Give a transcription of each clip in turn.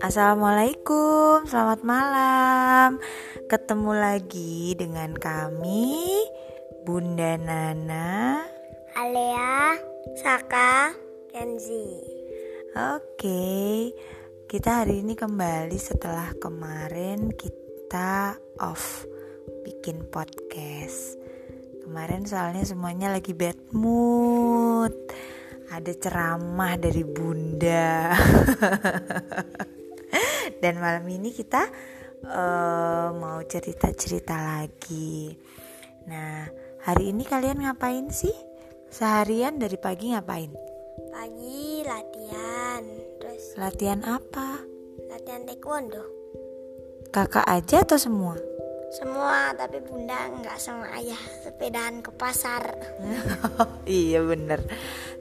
Assalamualaikum, selamat malam. Ketemu lagi dengan kami, Bunda Nana, Alea, Saka, Kenzi. Oke, kita hari ini kembali setelah kemarin kita off bikin podcast. Kemarin soalnya semuanya lagi bad mood. Ada ceramah dari Bunda. Dan malam ini kita uh, mau cerita-cerita lagi. Nah, hari ini kalian ngapain sih? Seharian dari pagi ngapain? Pagi latihan, terus Latihan apa? latihan taekwondo. Kakak aja atau semua? Semua, tapi bunda nggak sama ayah sepedaan ke pasar. iya bener.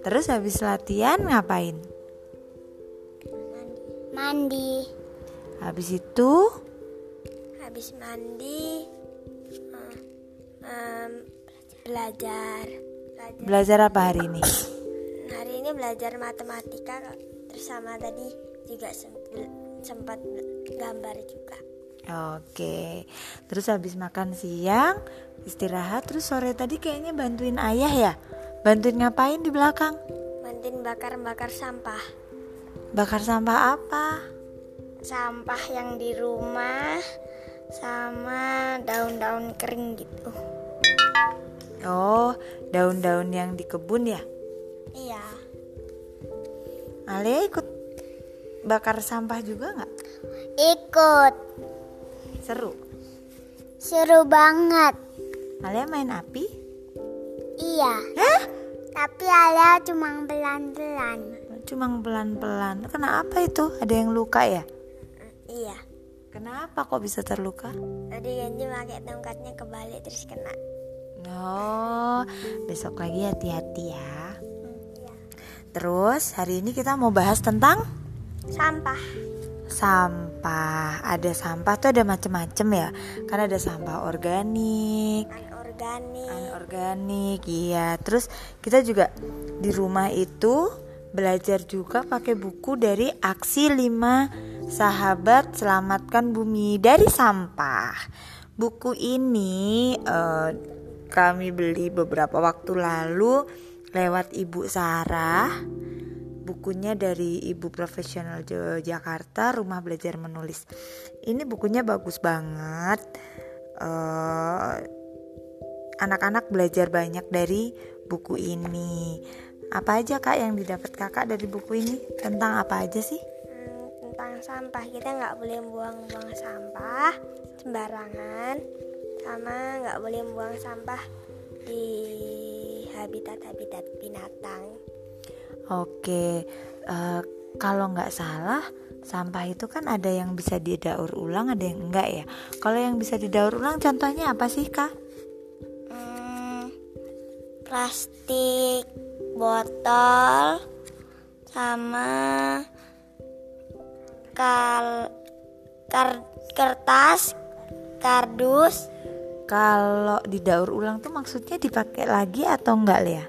Terus habis latihan ngapain? Mandi. Habis itu Habis mandi, eh, em, belajar. Belajar. belajar apa hari ini? Hari ini belajar matematika, terus sama tadi juga sem- sempat gambar juga. Oke. Terus habis makan siang, istirahat terus sore tadi kayaknya bantuin ayah ya? Bantuin ngapain di belakang? Mantin bakar-bakar sampah. Bakar sampah apa? sampah yang di rumah sama daun-daun kering gitu. Oh, daun-daun yang di kebun ya? Iya. Alia ikut bakar sampah juga nggak? Ikut. Seru. Seru banget. Alia main api? Iya. Hah? Tapi Alia cuma pelan-pelan. Cuma pelan-pelan. Kenapa itu? Ada yang luka ya? Iya. Kenapa kok bisa terluka? Tadi Genji pakai tongkatnya kebalik terus kena. Oh, besok lagi hati-hati ya. Iya. Terus hari ini kita mau bahas tentang Sampah. Sampah. Ada sampah tuh ada macem-macem ya. Kan ada sampah organik, Anorganik. anorganik, iya. Terus kita juga di rumah itu belajar juga pakai buku dari Aksi 5 Sahabat Selamatkan Bumi dari Sampah. Buku ini eh, kami beli beberapa waktu lalu lewat Ibu Sarah. Bukunya dari Ibu Profesional Jakarta, Rumah Belajar Menulis. Ini bukunya bagus banget. Eh, anak-anak belajar banyak dari buku ini. Apa aja kak yang didapat kakak dari buku ini? Tentang apa aja sih? Hmm, tentang sampah kita nggak boleh buang-buang sampah sembarangan sama nggak boleh buang sampah di habitat-habitat binatang Oke, eh, kalau nggak salah sampah itu kan ada yang bisa didaur ulang, ada yang enggak ya. Kalau yang bisa didaur ulang, contohnya apa sih kak? Hmm, plastik botol sama kal kar- kertas kardus Kalau didaur ulang tuh maksudnya dipakai lagi atau enggak ya?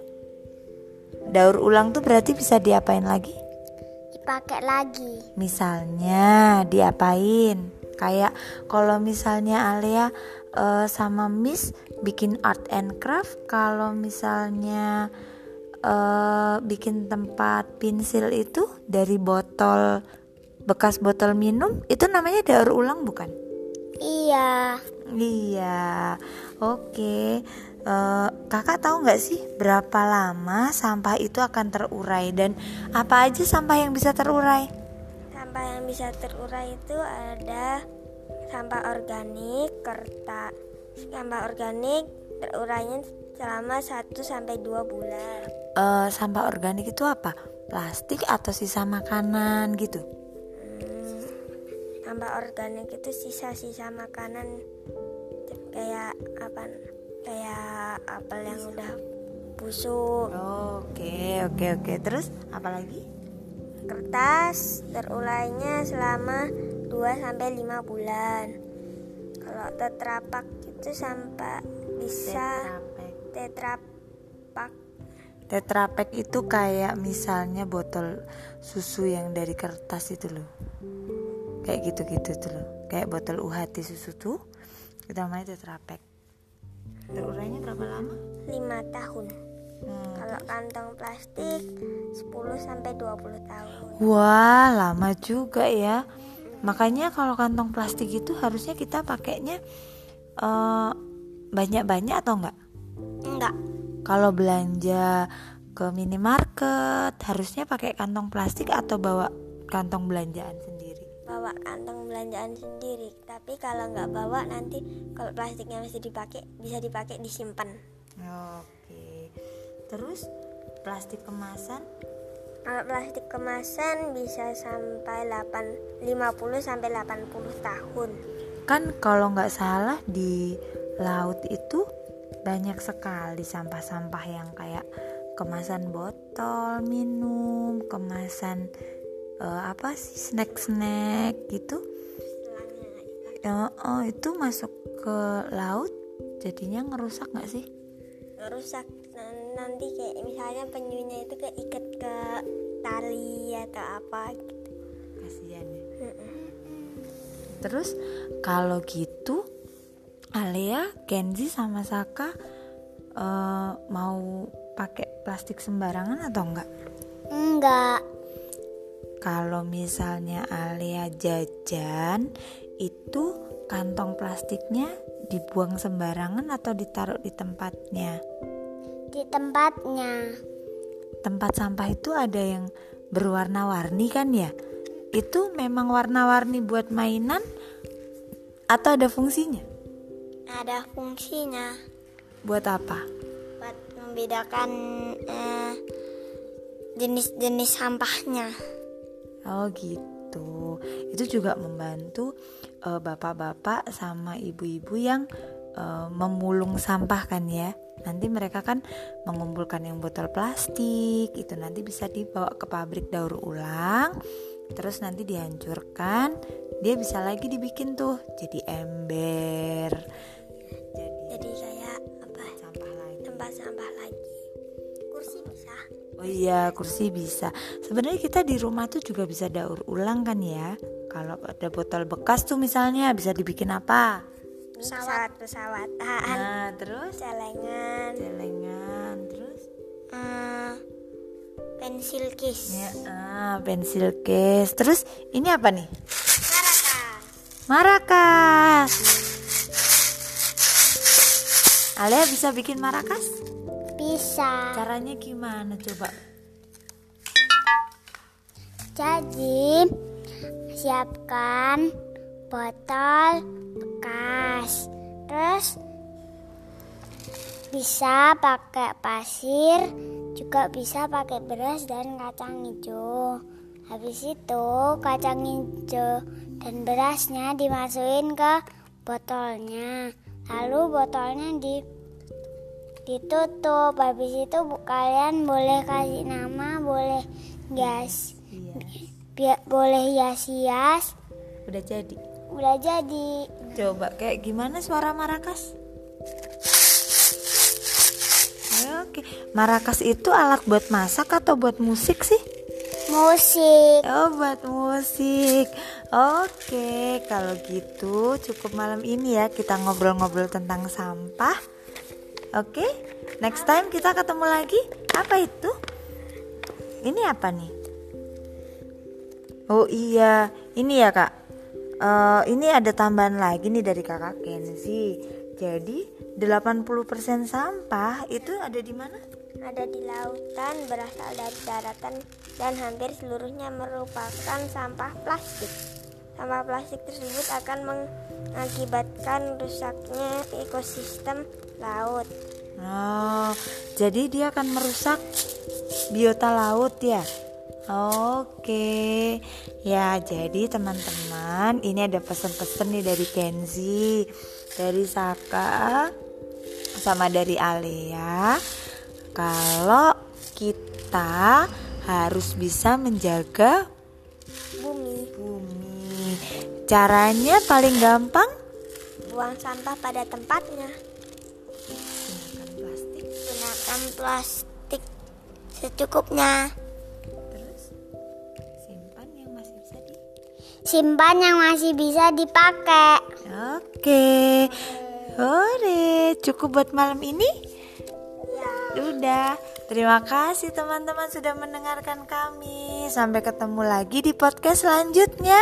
Daur ulang tuh berarti bisa diapain lagi? dipakai lagi Misalnya diapain? Kayak kalau misalnya Alia eh, sama Miss bikin art and craft, kalau misalnya eh, bikin tempat pensil itu dari botol bekas botol minum, itu namanya daur ulang bukan? iya Iya, oke. Eh, kakak tahu nggak sih berapa lama sampah itu akan terurai dan apa aja sampah yang bisa terurai? sampah yang bisa terurai itu ada sampah organik kertas sampah organik terurainya selama 1 sampai 2 bulan Eh, sampah organik itu apa? Plastik atau sisa makanan gitu? Hmm, sampah organik itu sisa-sisa makanan kayak apa kayak apel yang udah busuk Oke, oke, oke. Terus apa lagi? kertas terurainya selama 2 sampai 5 bulan kalau tetrapak itu sampai bisa tetrapak Tetra Pak itu kayak misalnya botol susu yang dari kertas itu loh. Kayak gitu-gitu tuh loh. Kayak botol UHT susu tuh. Kita namanya Tetra Pak. Terurainya berapa lama? 5 tahun. Hmm. Kalau kantong plastik 10 sampai 20 tahun. Wah, lama juga ya. Makanya kalau kantong plastik itu harusnya kita pakainya eh, banyak-banyak atau enggak? Enggak. Kalau belanja ke minimarket harusnya pakai kantong plastik atau bawa kantong belanjaan sendiri. Bawa kantong belanjaan sendiri. Tapi kalau nggak bawa nanti kalau plastiknya masih dipakai bisa dipakai disimpan. Oke. Terus plastik kemasan? Kalau plastik kemasan bisa sampai 8 50 sampai 80 tahun. Kan kalau nggak salah di laut itu banyak sekali sampah-sampah yang kayak kemasan botol minum, kemasan eh, apa sih snack-snack gitu. Ya, oh, itu masuk ke laut jadinya ngerusak nggak sih? rusak Nan- nanti kayak misalnya penyunya itu keikat ke tali atau apa gitu Kasihan ya. Terus kalau gitu Alea, Kenzi sama Saka eh, mau pakai plastik sembarangan atau enggak? enggak Kalau misalnya Alea jajan itu kantong plastiknya dibuang sembarangan atau ditaruh di tempatnya? di tempatnya Tempat sampah itu ada yang berwarna-warni kan ya? Itu memang warna-warni buat mainan atau ada fungsinya? ada fungsinya Buat apa? buat membedakan eh, jenis-jenis sampahnya Oh gitu. Itu juga membantu eh, bapak-bapak sama ibu-ibu yang eh, memulung sampah kan ya. Nanti mereka kan mengumpulkan yang botol plastik itu nanti bisa dibawa ke pabrik daur ulang. Terus nanti dihancurkan, dia bisa lagi dibikin tuh jadi ember. Jadi jadi kayak apa sampah lagi. tempat sampah lagi Oh iya, kursi bisa. Sebenarnya kita di rumah tuh juga bisa daur ulang kan ya. Kalau ada botol bekas tuh misalnya bisa dibikin apa? pesawat pesawat Nah, terus celengan celengan, terus eh, pensil case ya, ah, pensil case. Terus ini apa nih? Marakas. Marakas. Alea bisa bikin marakas? Bisa. Caranya gimana coba? jadi siapkan botol bekas. Terus bisa pakai pasir juga bisa pakai beras dan kacang hijau. Habis itu kacang hijau dan berasnya dimasukin ke botolnya. Lalu botolnya di ditutup habis itu bu- kalian boleh kasih nama boleh gas Iya, Bi- boleh hias-hias udah jadi. udah jadi Coba kayak gimana suara marakas? Oke, marakas itu alat buat masak atau buat musik sih? musik Oh, buat musik. Oke, kalau gitu cukup malam ini ya kita ngobrol-ngobrol tentang sampah. Oke, next time kita ketemu lagi. Apa itu? Ini apa nih? Oh iya, ini ya kak. Eh, ini ada tambahan lagi nih dari kakak Kenzi. Jadi 80% sampah itu ada di mana? ada di lautan berasal dari daratan dan hampir seluruhnya merupakan sampah plastik sampah plastik tersebut akan mengakibatkan rusaknya ekosistem laut. Oh, jadi dia akan merusak biota laut ya? Oke, ya jadi teman-teman ini ada pesan-pesan nih dari Kenzi, dari Saka, sama dari Alea. Kalau kita harus bisa menjaga bumi. Bumi, caranya paling gampang? Buang sampah pada tempatnya plastik secukupnya. Terus simpan yang masih bisa di. Simpan yang masih bisa dipakai. Oke. Hore, cukup buat malam ini? Udah. Terima kasih teman-teman sudah mendengarkan kami. Sampai ketemu lagi di podcast selanjutnya.